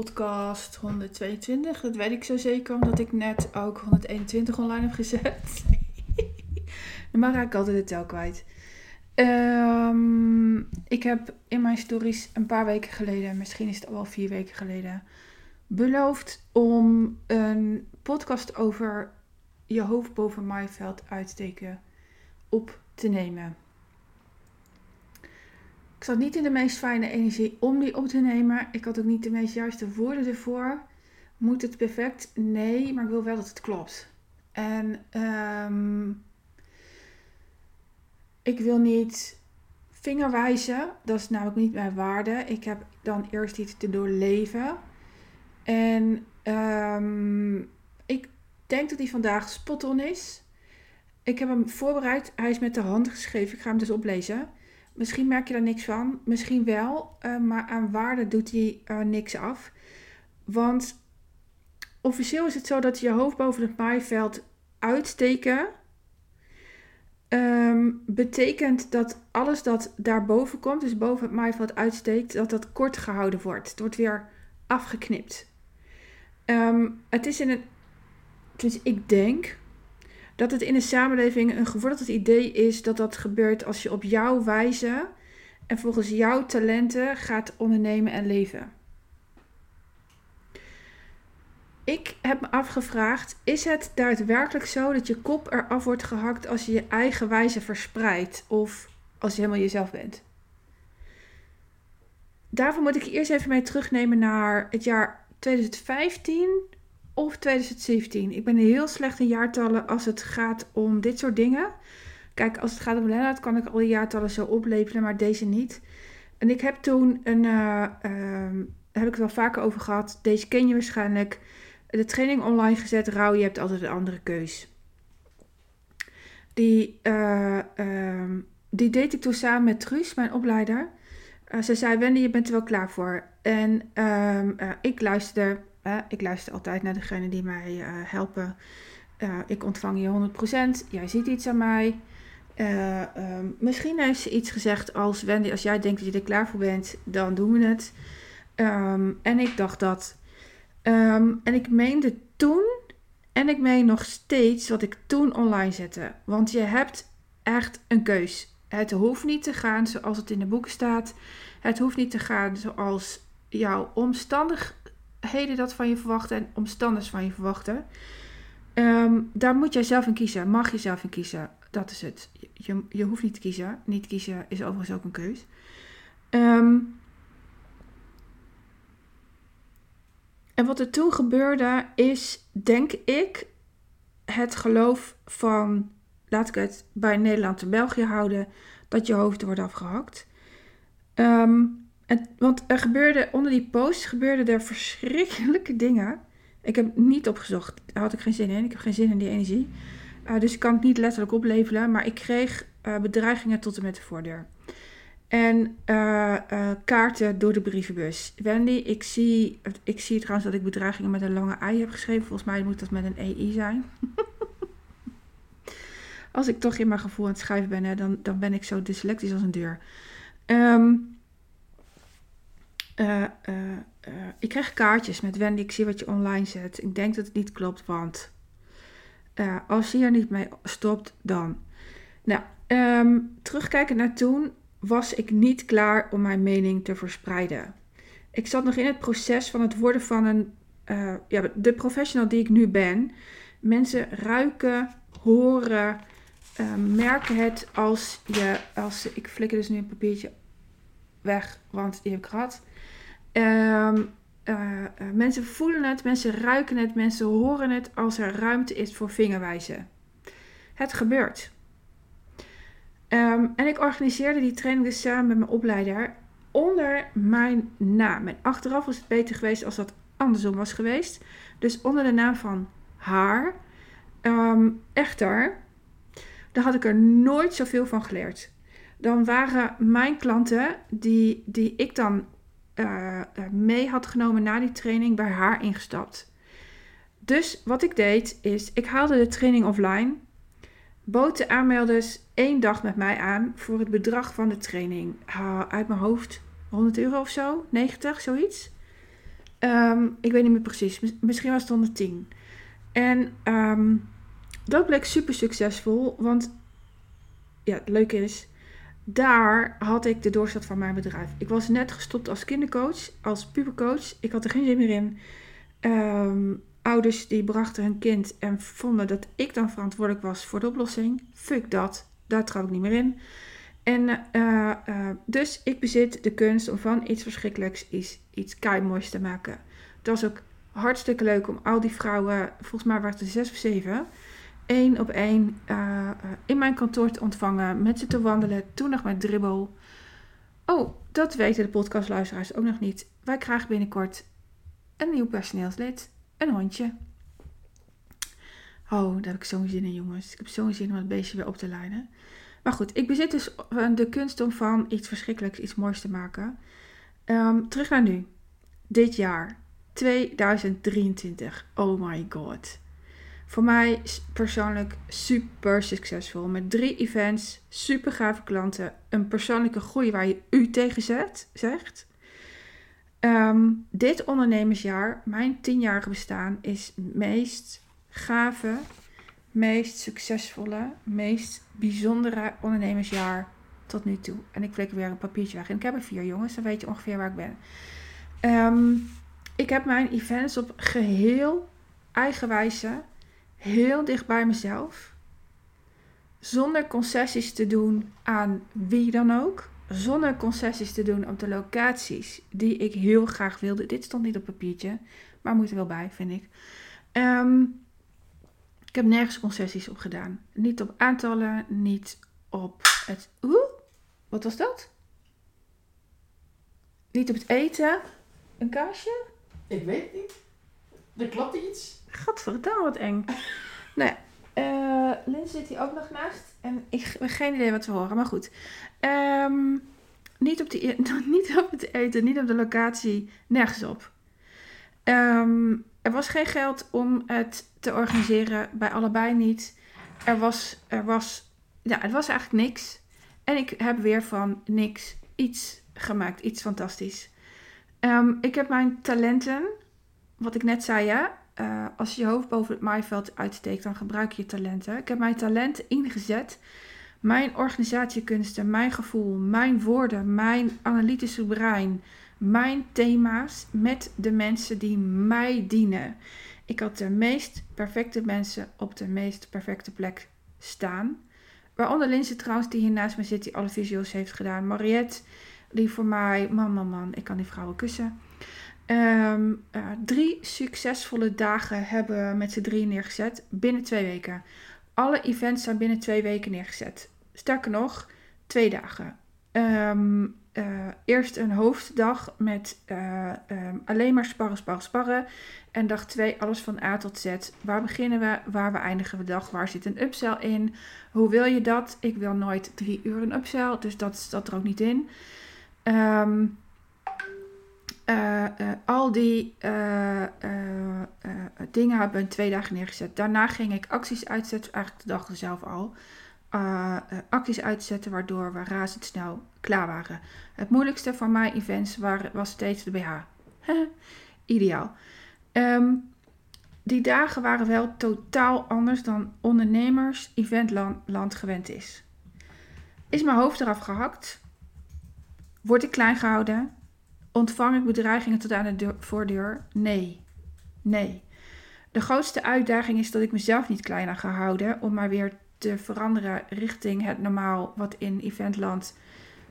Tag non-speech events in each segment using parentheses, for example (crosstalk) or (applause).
podcast 122. Dat weet ik zo zeker, omdat ik net ook 121 online heb gezet. (laughs) maar raak ik altijd de tel kwijt. Ehm, ik heb in mijn stories een paar weken geleden, misschien is het al vier weken geleden, beloofd om een podcast over je hoofd boven maaiveld uitsteken op te nemen. Ik zat niet in de meest fijne energie om die op te nemen. Ik had ook niet de meest juiste woorden ervoor. Moet het perfect? Nee, maar ik wil wel dat het klopt. En um, ik wil niet vingerwijzen. Dat is namelijk niet mijn waarde. Ik heb dan eerst iets te doorleven. En um, ik denk dat hij vandaag spot on is. Ik heb hem voorbereid. Hij is met de hand geschreven. Ik ga hem dus oplezen. Misschien merk je daar niks van, misschien wel, uh, maar aan waarde doet hij uh, niks af. Want officieel is het zo dat je hoofd boven het maaiveld uitsteken um, betekent dat alles dat daarboven komt, dus boven het maaiveld uitsteekt, dat dat kort gehouden wordt. Het wordt weer afgeknipt. Um, het is in een. Dus ik denk dat het in de samenleving een gevorderd idee is dat dat gebeurt als je op jouw wijze en volgens jouw talenten gaat ondernemen en leven. Ik heb me afgevraagd: is het daadwerkelijk zo dat je kop eraf wordt gehakt als je je eigen wijze verspreidt of als je helemaal jezelf bent? Daarvoor moet ik eerst even mee terugnemen naar het jaar 2015 of 2017. Ik ben heel slecht in jaartallen als het gaat om dit soort dingen. Kijk, als het gaat om Lennart kan ik al die jaartallen zo oplepelen, maar deze niet. En ik heb toen een, uh, heb ik het wel vaker over gehad. Deze ken je waarschijnlijk. De training online gezet, Rauw, je hebt altijd een andere keus. Die, uh, die deed ik toen samen met Truus, mijn opleider. Uh, ze zei, Wendy, je bent er wel klaar voor. En um, ik luisterde ik luister altijd naar degene die mij uh, helpen. Uh, ik ontvang je 100%. Jij ziet iets aan mij. Uh, um, misschien heeft ze iets gezegd als Wendy, als jij denkt dat je er klaar voor bent, dan doen we het. Um, en ik dacht dat. Um, en ik meende toen, en ik meen nog steeds wat ik toen online zette. Want je hebt echt een keus. Het hoeft niet te gaan zoals het in de boeken staat. Het hoeft niet te gaan zoals jouw omstandig, heden dat van je verwachten en omstanders van je verwachten. Um, daar moet jij zelf in kiezen. Mag je zelf in kiezen. Dat is het. Je, je hoeft niet te kiezen. Niet kiezen is overigens ook een keus. Um, en wat er toen gebeurde is, denk ik, het geloof van, laat ik het bij Nederland en België houden, dat je hoofd wordt afgehakt. Um, want er gebeurde, onder die post gebeurden er verschrikkelijke dingen. Ik heb niet opgezocht, daar had ik geen zin in. Ik heb geen zin in die energie. Uh, dus ik kan het niet letterlijk opleveren, maar ik kreeg uh, bedreigingen tot en met de voordeur. En uh, kaarten door de brievenbus. Wendy, ik zie, ik zie trouwens dat ik bedreigingen met een lange ei heb geschreven. Volgens mij moet dat met een EI zijn. (laughs) als ik toch in mijn gevoel aan het schrijven ben, dan, dan ben ik zo dyslectisch als een deur. Um, uh, uh, uh, ik krijg kaartjes met Wendy, ik zie wat je online zet. Ik denk dat het niet klopt, want als je er niet mee stopt, dan. Nou, um, terugkijken naar toen was ik niet klaar om mijn mening te verspreiden. Ik zat nog in het proces van het worden van een, ja, de professional die ik nu ben. Mensen ruiken, horen, merken het als je, als ik flikker dus nu een papiertje weg, want die heb ik gehad. Um, uh, uh, mensen voelen het, mensen ruiken het, mensen horen het als er ruimte is voor vingerwijzen. Het gebeurt. Um, en ik organiseerde die training dus samen met mijn opleider onder mijn naam. En achteraf was het beter geweest als dat andersom was geweest. Dus onder de naam van haar. Um, echter, daar had ik er nooit zoveel van geleerd. Dan waren mijn klanten, die, die ik dan uh, mee had genomen na die training, bij haar ingestapt. Dus wat ik deed is, ik haalde de training offline, bood de aanmelders één dag met mij aan voor het bedrag van de training. Uh, uit mijn hoofd 100 euro of zo, 90, zoiets. Ehm, ik weet niet meer precies. Misschien was het 110. En ehm, dat bleek super succesvol. Want ja, het leuke is, daar had ik de doorstart van mijn bedrijf. Ik was net gestopt als kindercoach, als pubercoach. Ik had er geen zin meer in. Ehm, ouders die brachten hun kind en vonden dat ik dan verantwoordelijk was voor de oplossing. Fuck dat, daar trouw ik niet meer in. En uh, uh, dus ik bezit de kunst om van iets verschrikkelijks iets, iets te maken. Het was ook hartstikke leuk om al die vrouwen, volgens mij waren het er zes of zeven, één op één uh, in mijn kantoor te ontvangen, met ze te wandelen, toen nog met dribbel. Oh, dat weten de podcastluisteraars ook nog niet. Wij krijgen binnenkort een nieuw personeelslid, een hondje. Oh, daar heb ik zo'n zin in, jongens. Ik heb zo'n zin om het beestje weer op te leiden. Maar goed, ik bezit dus de kunst om van iets verschrikkelijks iets moois te maken. Um, terug naar nu. Dit jaar. 2023. Oh my god. Voor mij persoonlijk super succesvol. Met drie events, super gave klanten, een persoonlijke groei waar je u tegen zet, zegt. Um, dit ondernemersjaar, mijn tienjarige bestaan, is het meest gave, meest succesvolle, meest bijzondere ondernemersjaar tot nu toe. En ik vlek weer een papiertje weg. En ik heb er vier jongens, dan weet je ongeveer waar ik ben. Um, ik heb mijn events op geheel eigen wijze, heel dicht bij mezelf. Zonder concessies te doen aan wie dan ook. Zonder concessies te doen op de locaties die ik heel graag wilde. Dit stond niet op papiertje, maar moet er wel bij, vind ik. Um, ik heb nergens concessies op gedaan. Niet op aantallen, niet op het. Oeh, wat was dat? Niet op het eten. Een kaasje? Ik weet niet. Er klopt iets. Gadverdamme, wat eng. (laughs) nou uh, Lin zit hier ook nog naast. En ik heb geen idee wat we horen, maar goed. Um, niet, op die, (laughs) niet op het eten, niet op de locatie, nergens op. Um, er was geen geld om het te organiseren, bij allebei niet. Er was, er was, ja, het was eigenlijk niks. En ik heb weer van niks iets gemaakt, iets fantastisch. Um, ik heb mijn talenten, wat ik net zei, ja, uh, als je je hoofd boven het maaiveld uitsteekt, dan gebruik je je talenten. Ik heb mijn talenten ingezet. Mijn organisatiekunsten, mijn gevoel, mijn woorden, mijn analytische brein, mijn thema's met de mensen die mij dienen. Ik had de meest perfecte mensen op de meest perfecte plek staan. Waaronder Linse trouwens, die hier naast me zit, die alle visuals heeft gedaan. Mariette, die voor mij, man, man, man, ik kan die vrouwen kussen. Um, uh, drie succesvolle dagen hebben met z'n drie neergezet binnen twee weken. Alle events zijn binnen twee weken neergezet. Sterker nog, twee dagen. Um, uh, eerst een hoofddag met uh, um, alleen maar sparren, sparren, sparren. En dag 2 alles van A tot Z. Waar beginnen we? Waar we eindigen we dag? Waar zit een upsell in? Hoe wil je dat? Ik wil nooit drie uur een upsell, dus dat staat er ook niet in. Um, uh, uh, al die dingen hebben we in twee dagen neergezet. Daarna ging ik acties uitzetten, eigenlijk de dag zelf al acties uitzetten waardoor we razendsnel klaar waren. Het moeilijkste van mijn events was steeds de BH. (laughs) Ideaal. Um, die dagen waren wel totaal anders dan ondernemers eventland gewend is. Is mijn hoofd eraf gehakt? Word ik klein gehouden? Ontvang ik bedreigingen tot aan de voordeur? Nee. Nee. De grootste uitdaging is dat ik mezelf niet kleiner ga houden om maar weer te veranderen richting het normaal wat in eventland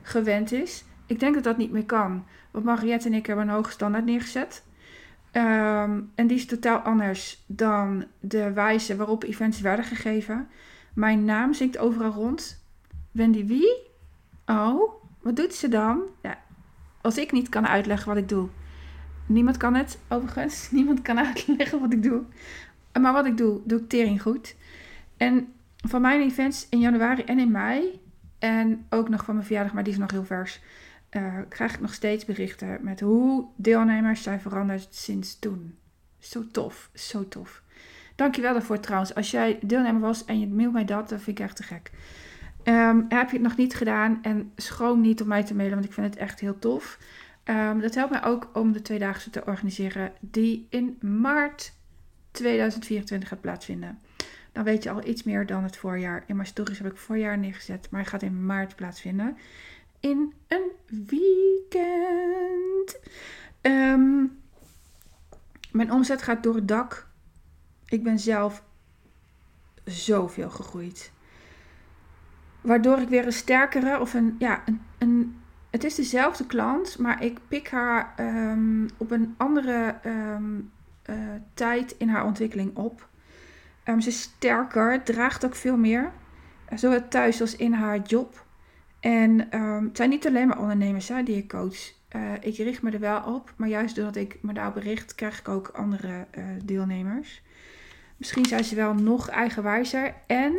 gewend is. Ik denk dat dat niet meer kan. Want Mariette en ik hebben een hoge standaard neergezet. Um, en die is totaal anders dan de wijze waarop events werden gegeven. Mijn naam zingt overal rond. Wendy wie? Oh, wat doet ze dan? Ja, als ik niet kan uitleggen wat ik doe. Niemand kan het, overigens. (laughs) Niemand kan uitleggen wat ik doe. Maar wat ik doe, doe ik tering goed. En van mijn events in januari en in mei. En ook nog van mijn verjaardag, maar die is nog heel vers. Uh, krijg ik nog steeds berichten met hoe deelnemers zijn veranderd sinds toen. Zo tof, zo tof. Dankjewel daarvoor trouwens. Als jij deelnemer was en je mailt mij dat, dan vind ik echt te gek. Um, heb je het nog niet gedaan en schroom niet om mij te mailen, want ik vind het echt heel tof. Ehm, dat helpt mij ook om de tweedaagse te organiseren die in maart 2024 gaat plaatsvinden. Dan weet je al iets meer dan het voorjaar. In mijn stories heb ik voorjaar neergezet, maar hij gaat in maart plaatsvinden. In een weekend. Ehm, mijn omzet gaat door het dak. Ik ben zelf zoveel gegroeid. Waardoor ik weer een sterkere of een, ja, een, een het is dezelfde klant, maar ik pik haar ehm, op een andere ehm, eh, tijd in haar ontwikkeling op. Um, ze is sterker, draagt ook veel meer. Uh, zowel thuis als in haar job. En het zijn niet alleen maar ondernemers hè, die ik coach. Uh, ik richt me er wel op, maar juist doordat ik me daarop richt, krijg ik ook andere deelnemers. Misschien zijn ze wel nog eigenwijzer. En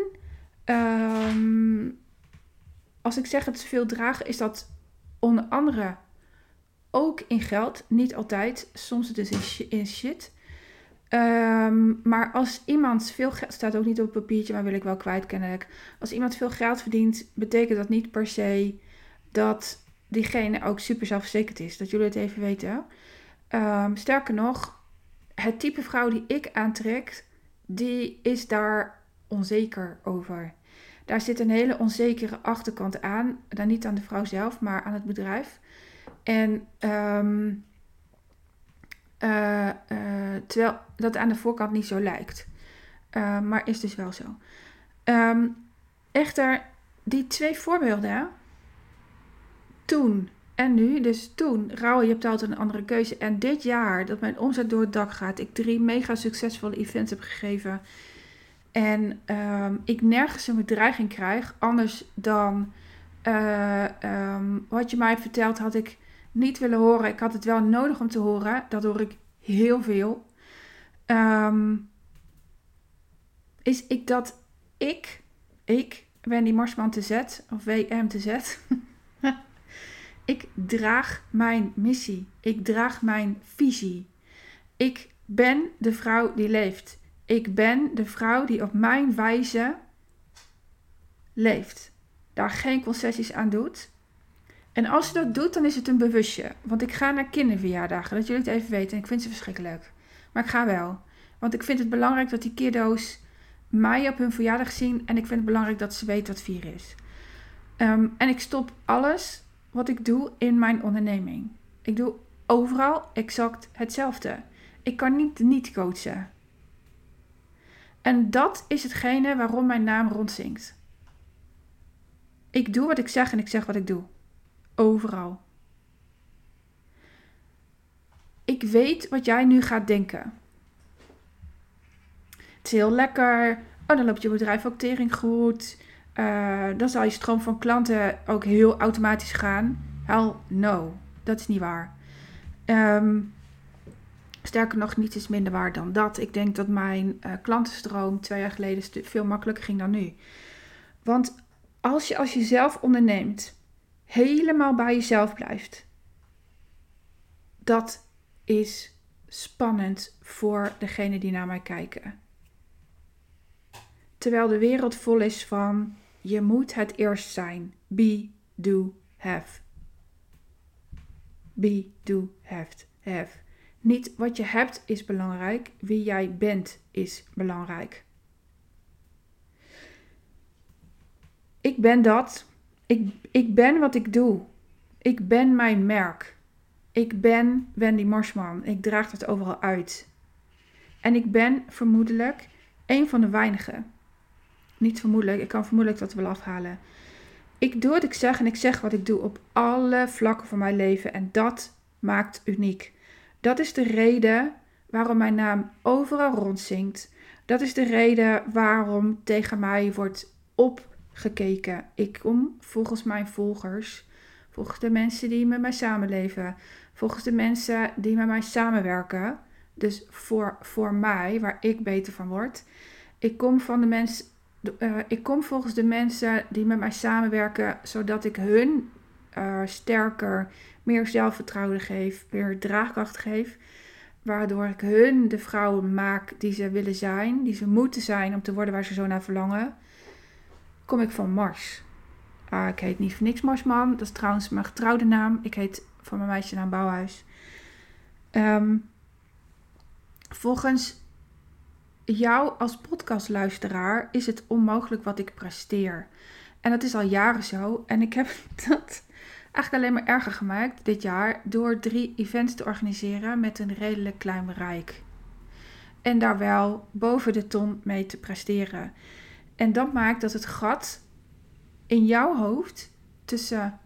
als ik zeg ze veel dragen, is dat onder andere ook in geld. Niet altijd, soms dus in shit. Um, maar als iemand veel geld, staat ook niet op papiertje, maar wil ik wel kwijt kennelijk. Als iemand veel geld verdient, betekent dat niet per se dat diegene ook super zelfverzekerd is. Dat jullie het even weten. Um, sterker nog, het type vrouw die ik aantrek, die is daar onzeker over. Daar zit een hele onzekere achterkant aan. Dan niet aan de vrouw zelf, maar aan het bedrijf. En um, uh, uh, terwijl dat aan de voorkant niet zo lijkt. Uh, maar is dus wel zo. Um, echter, die twee voorbeelden, toen en nu, dus toen, rouw, je hebt altijd een andere keuze. En dit jaar, dat mijn omzet door het dak gaat, ik drie mega succesvolle events heb gegeven en um, ik nergens een bedreiging krijg, anders dan uh, um, wat je mij vertelt, had ik niet willen horen. Ik had het wel nodig om te horen. Dat hoor ik heel veel. Um, is ik dat ik, ik, Wendy Marsman te Z, of WM te Z, (laughs) ik draag mijn missie. Ik draag mijn visie. Ik ben de vrouw die leeft. Ik ben de vrouw die op mijn wijze leeft. Daar geen concessies aan doet. En als ze dat doet, dan is het een bewustje. Want ik ga naar kinderverjaardagen, dat jullie het even weten. Ik vind ze verschrikkelijk. Maar ik ga wel. Want ik vind het belangrijk dat die kiddo's mij op hun verjaardag zien. En ik vind het belangrijk dat ze weten wat vier is. Um, en ik stop alles wat ik doe in mijn onderneming. Ik doe overal exact hetzelfde. Ik kan niet niet coachen. En dat is hetgene waarom mijn naam rondzinkt. Ik doe wat ik zeg en ik zeg wat ik doe. Overal. Ik weet wat jij nu gaat denken. Het is heel lekker. Oh, dan loopt je bedrijf ook tering goed. Uh, dan zal je stroom van klanten ook heel automatisch gaan. Hell no, dat is niet waar. Um, Sterker nog, niets is minder waard dan dat. Ik denk dat mijn uh, klantenstroom twee jaar geleden veel makkelijker ging dan nu. Want als je als je zelf onderneemt, helemaal bij jezelf blijft, dat is spannend voor degene die naar mij kijken. Terwijl de wereld vol is van je moet het eerst zijn. Be, do, have. Be, do, have, have. Niet wat je hebt is belangrijk, wie jij bent is belangrijk. Ik ben dat. Ik, ik ben wat ik doe. Ik ben mijn merk. Ik ben Wendy Marsman. Ik draag dat overal uit. En ik ben vermoedelijk een van de weinigen. Niet vermoedelijk, ik kan vermoedelijk dat wel afhalen. Ik doe wat ik zeg en ik zeg wat ik doe op alle vlakken van mijn leven. En dat maakt uniek. Dat is de reden waarom mijn naam overal rondzinkt. Dat is de reden waarom tegen mij wordt opgekeken. Ik kom volgens mijn volgers, volgens de mensen die met mij samenleven, volgens de mensen die met mij samenwerken. Dus voor, voor mij, waar ik beter van word. Ik kom van de mensen. Uh, ik kom volgens de mensen die met mij samenwerken, zodat ik hun uh, sterker, meer zelfvertrouwen geef, meer draagkracht geef. Waardoor ik hun de vrouwen maak die ze willen zijn, die ze moeten zijn om te worden waar ze zo naar verlangen. Kom ik van Mars. Uh, ik heet niet voor niks Marsman, dat is trouwens mijn getrouwde naam. Ik heet van mijn meisje een bouwhuis. Ehm, volgens jou als podcastluisteraar is het onmogelijk wat ik presteer. En dat is al jaren zo. En ik heb (laughs) dat eigenlijk alleen maar erger gemaakt dit jaar door drie events te organiseren met een redelijk klein bereik. En daar wel boven de ton mee te presteren. En dat maakt dat het gat in jouw hoofd tussen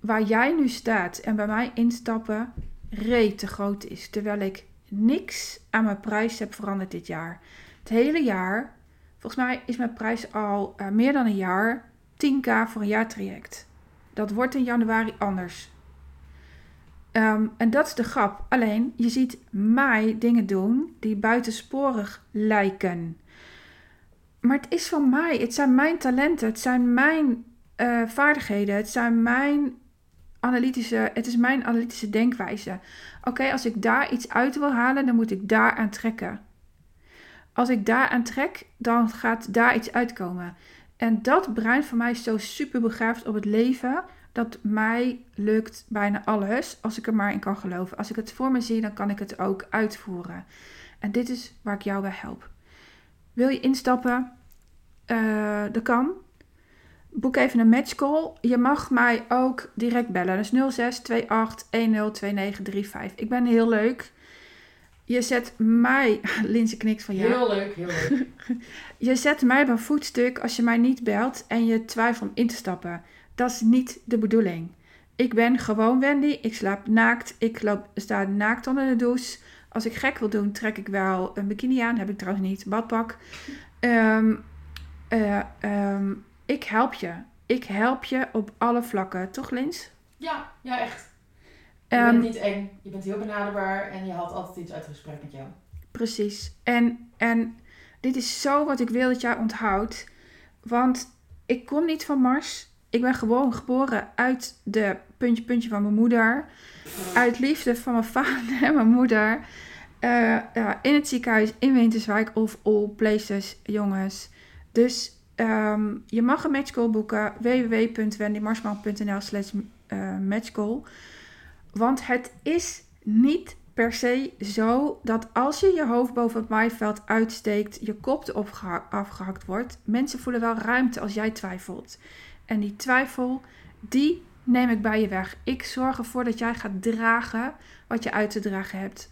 waar jij nu staat en bij mij instappen reet te groot is. Terwijl ik niks aan mijn prijs heb veranderd dit jaar. Het hele jaar, volgens mij is mijn prijs al uh, meer dan een jaar 10k voor een jaartraject. Dat wordt in januari anders. Um, en dat is de grap. Alleen, je ziet mij dingen doen die buitensporig lijken. Maar het is van mij. Het zijn mijn talenten. Het zijn mijn uh, vaardigheden. Het zijn mijn analytische, het is mijn analytische denkwijze. Oké, als ik daar iets uit wil halen, dan moet ik daar aan trekken. Als ik daar aan trek, dan gaat daar iets uitkomen. En dat brein van mij is zo super begaafd op het leven. Dat mij lukt bijna alles als ik er maar in kan geloven. Als ik het voor me zie, dan kan ik het ook uitvoeren. En dit is waar ik jou bij help. Wil je instappen? Uh, dat kan boek even een matchcall. Je mag mij ook direct bellen. Dus 0628102935. Ik ben heel leuk. Je zet mij... (laughs) Linse knikt van ja. Heel leuk, heel leuk. (laughs) je zet mij op een voetstuk als je mij niet belt en je twijfelt om in te stappen. Dat is niet de bedoeling. Ik ben gewoon Wendy. Ik slaap naakt. Ik loop, sta naakt onder de douche. Als ik gek wil doen, trek ik wel een bikini aan. Heb ik trouwens niet. Badpak. Um, uh, um, ik help je. Ik help je op alle vlakken. Toch, Lins? Ja, ja, echt. Je bent niet eng. Je bent heel benaderbaar en je haalt altijd iets uit het gesprek met jou. Precies. En, en dit is zo wat ik wil dat jij onthoudt. Want ik kom niet van Mars. Ik ben gewoon geboren uit de puntje puntje van mijn moeder. Uit liefde van mijn vader en mijn moeder. Uh, uh, in het ziekenhuis in Winterswijk of all places, jongens. Dus Um, je mag een matchcall boeken. www.wendymarsman.nl slash matchcall. Want het is niet per se zo dat als je je hoofd boven het maaiveld uitsteekt, je kop afgehakt wordt. Mensen voelen wel ruimte als jij twijfelt. En die twijfel, die neem ik bij je weg. Ik zorg ervoor dat jij gaat dragen wat je uit te dragen hebt.